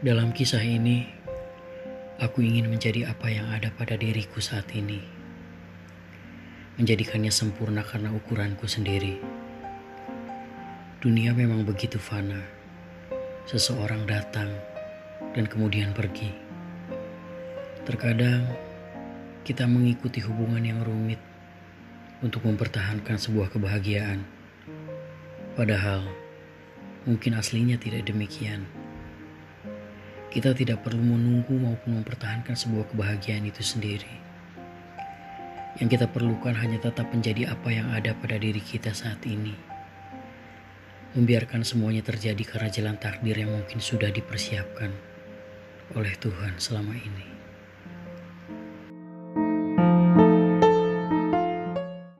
Dalam kisah ini, aku ingin menjadi apa yang ada pada diriku saat ini. Menjadikannya sempurna karena ukuranku sendiri. Dunia memang begitu fana. Seseorang datang dan kemudian pergi. Terkadang kita mengikuti hubungan yang rumit untuk mempertahankan sebuah kebahagiaan. Padahal mungkin aslinya tidak demikian. Kita tidak perlu menunggu maupun mempertahankan sebuah kebahagiaan itu sendiri. Yang kita perlukan hanya tetap menjadi apa yang ada pada diri kita saat ini. Membiarkan semuanya terjadi karena jalan takdir yang mungkin sudah dipersiapkan oleh Tuhan selama ini.